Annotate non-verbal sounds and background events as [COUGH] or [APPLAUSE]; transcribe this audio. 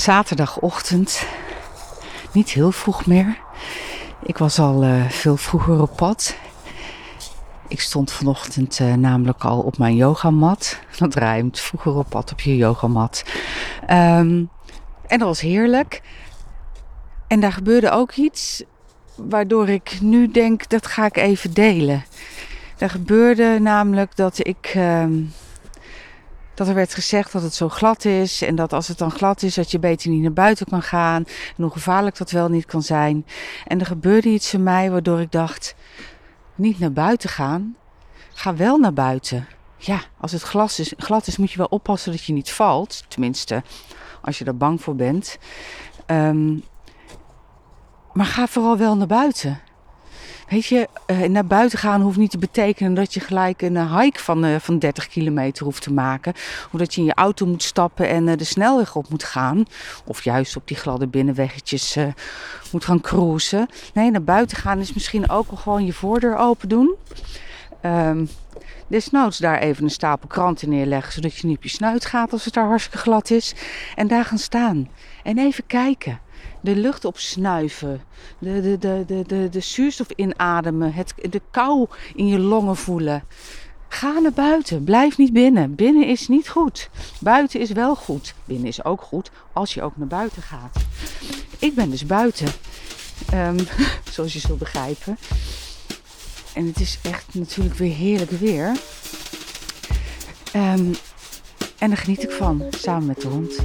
zaterdagochtend. Niet heel vroeg meer. Ik was al uh, veel vroeger op pad. Ik stond vanochtend uh, namelijk al op mijn yogamat. Dat ruimt, vroeger op pad op je yogamat. Um, en dat was heerlijk. En daar gebeurde ook iets waardoor ik nu denk, dat ga ik even delen. Er gebeurde namelijk dat ik... Uh, dat er werd gezegd dat het zo glad is. En dat als het dan glad is, dat je beter niet naar buiten kan gaan. En hoe gevaarlijk dat wel niet kan zijn. En er gebeurde iets in mij waardoor ik dacht: niet naar buiten gaan. Ga wel naar buiten. Ja, als het glas is, glad is, moet je wel oppassen dat je niet valt. Tenminste, als je er bang voor bent. Um, maar ga vooral wel naar buiten. Weet je, uh, naar buiten gaan hoeft niet te betekenen dat je gelijk een hike van, uh, van 30 kilometer hoeft te maken. Of dat je in je auto moet stappen en de snelweg op moet gaan. Of juist op die gladde binnenweggetjes moet gaan cruisen. Nee, naar buiten gaan is misschien ook wel gewoon je voordeur open doen. Um, desnoods daar even een stapel kranten neerleggen, zodat je niet op je snuit gaat als het daar hartstikke glad is. En daar gaan staan. En even kijken de lucht opsnuiven, de, de, de, de, de, zuurstof inademen, het, de kou in je longen voelen. Ga naar buiten, blijf niet binnen. Binnen is niet goed. Buiten is wel goed. Binnen is ook goed als je ook naar buiten gaat. Ik ben dus buiten, um, [LAUGHS] zoals je zult begrijpen. En het is echt natuurlijk weer heerlijk weer. Um, en daar geniet ik van, samen met de hond.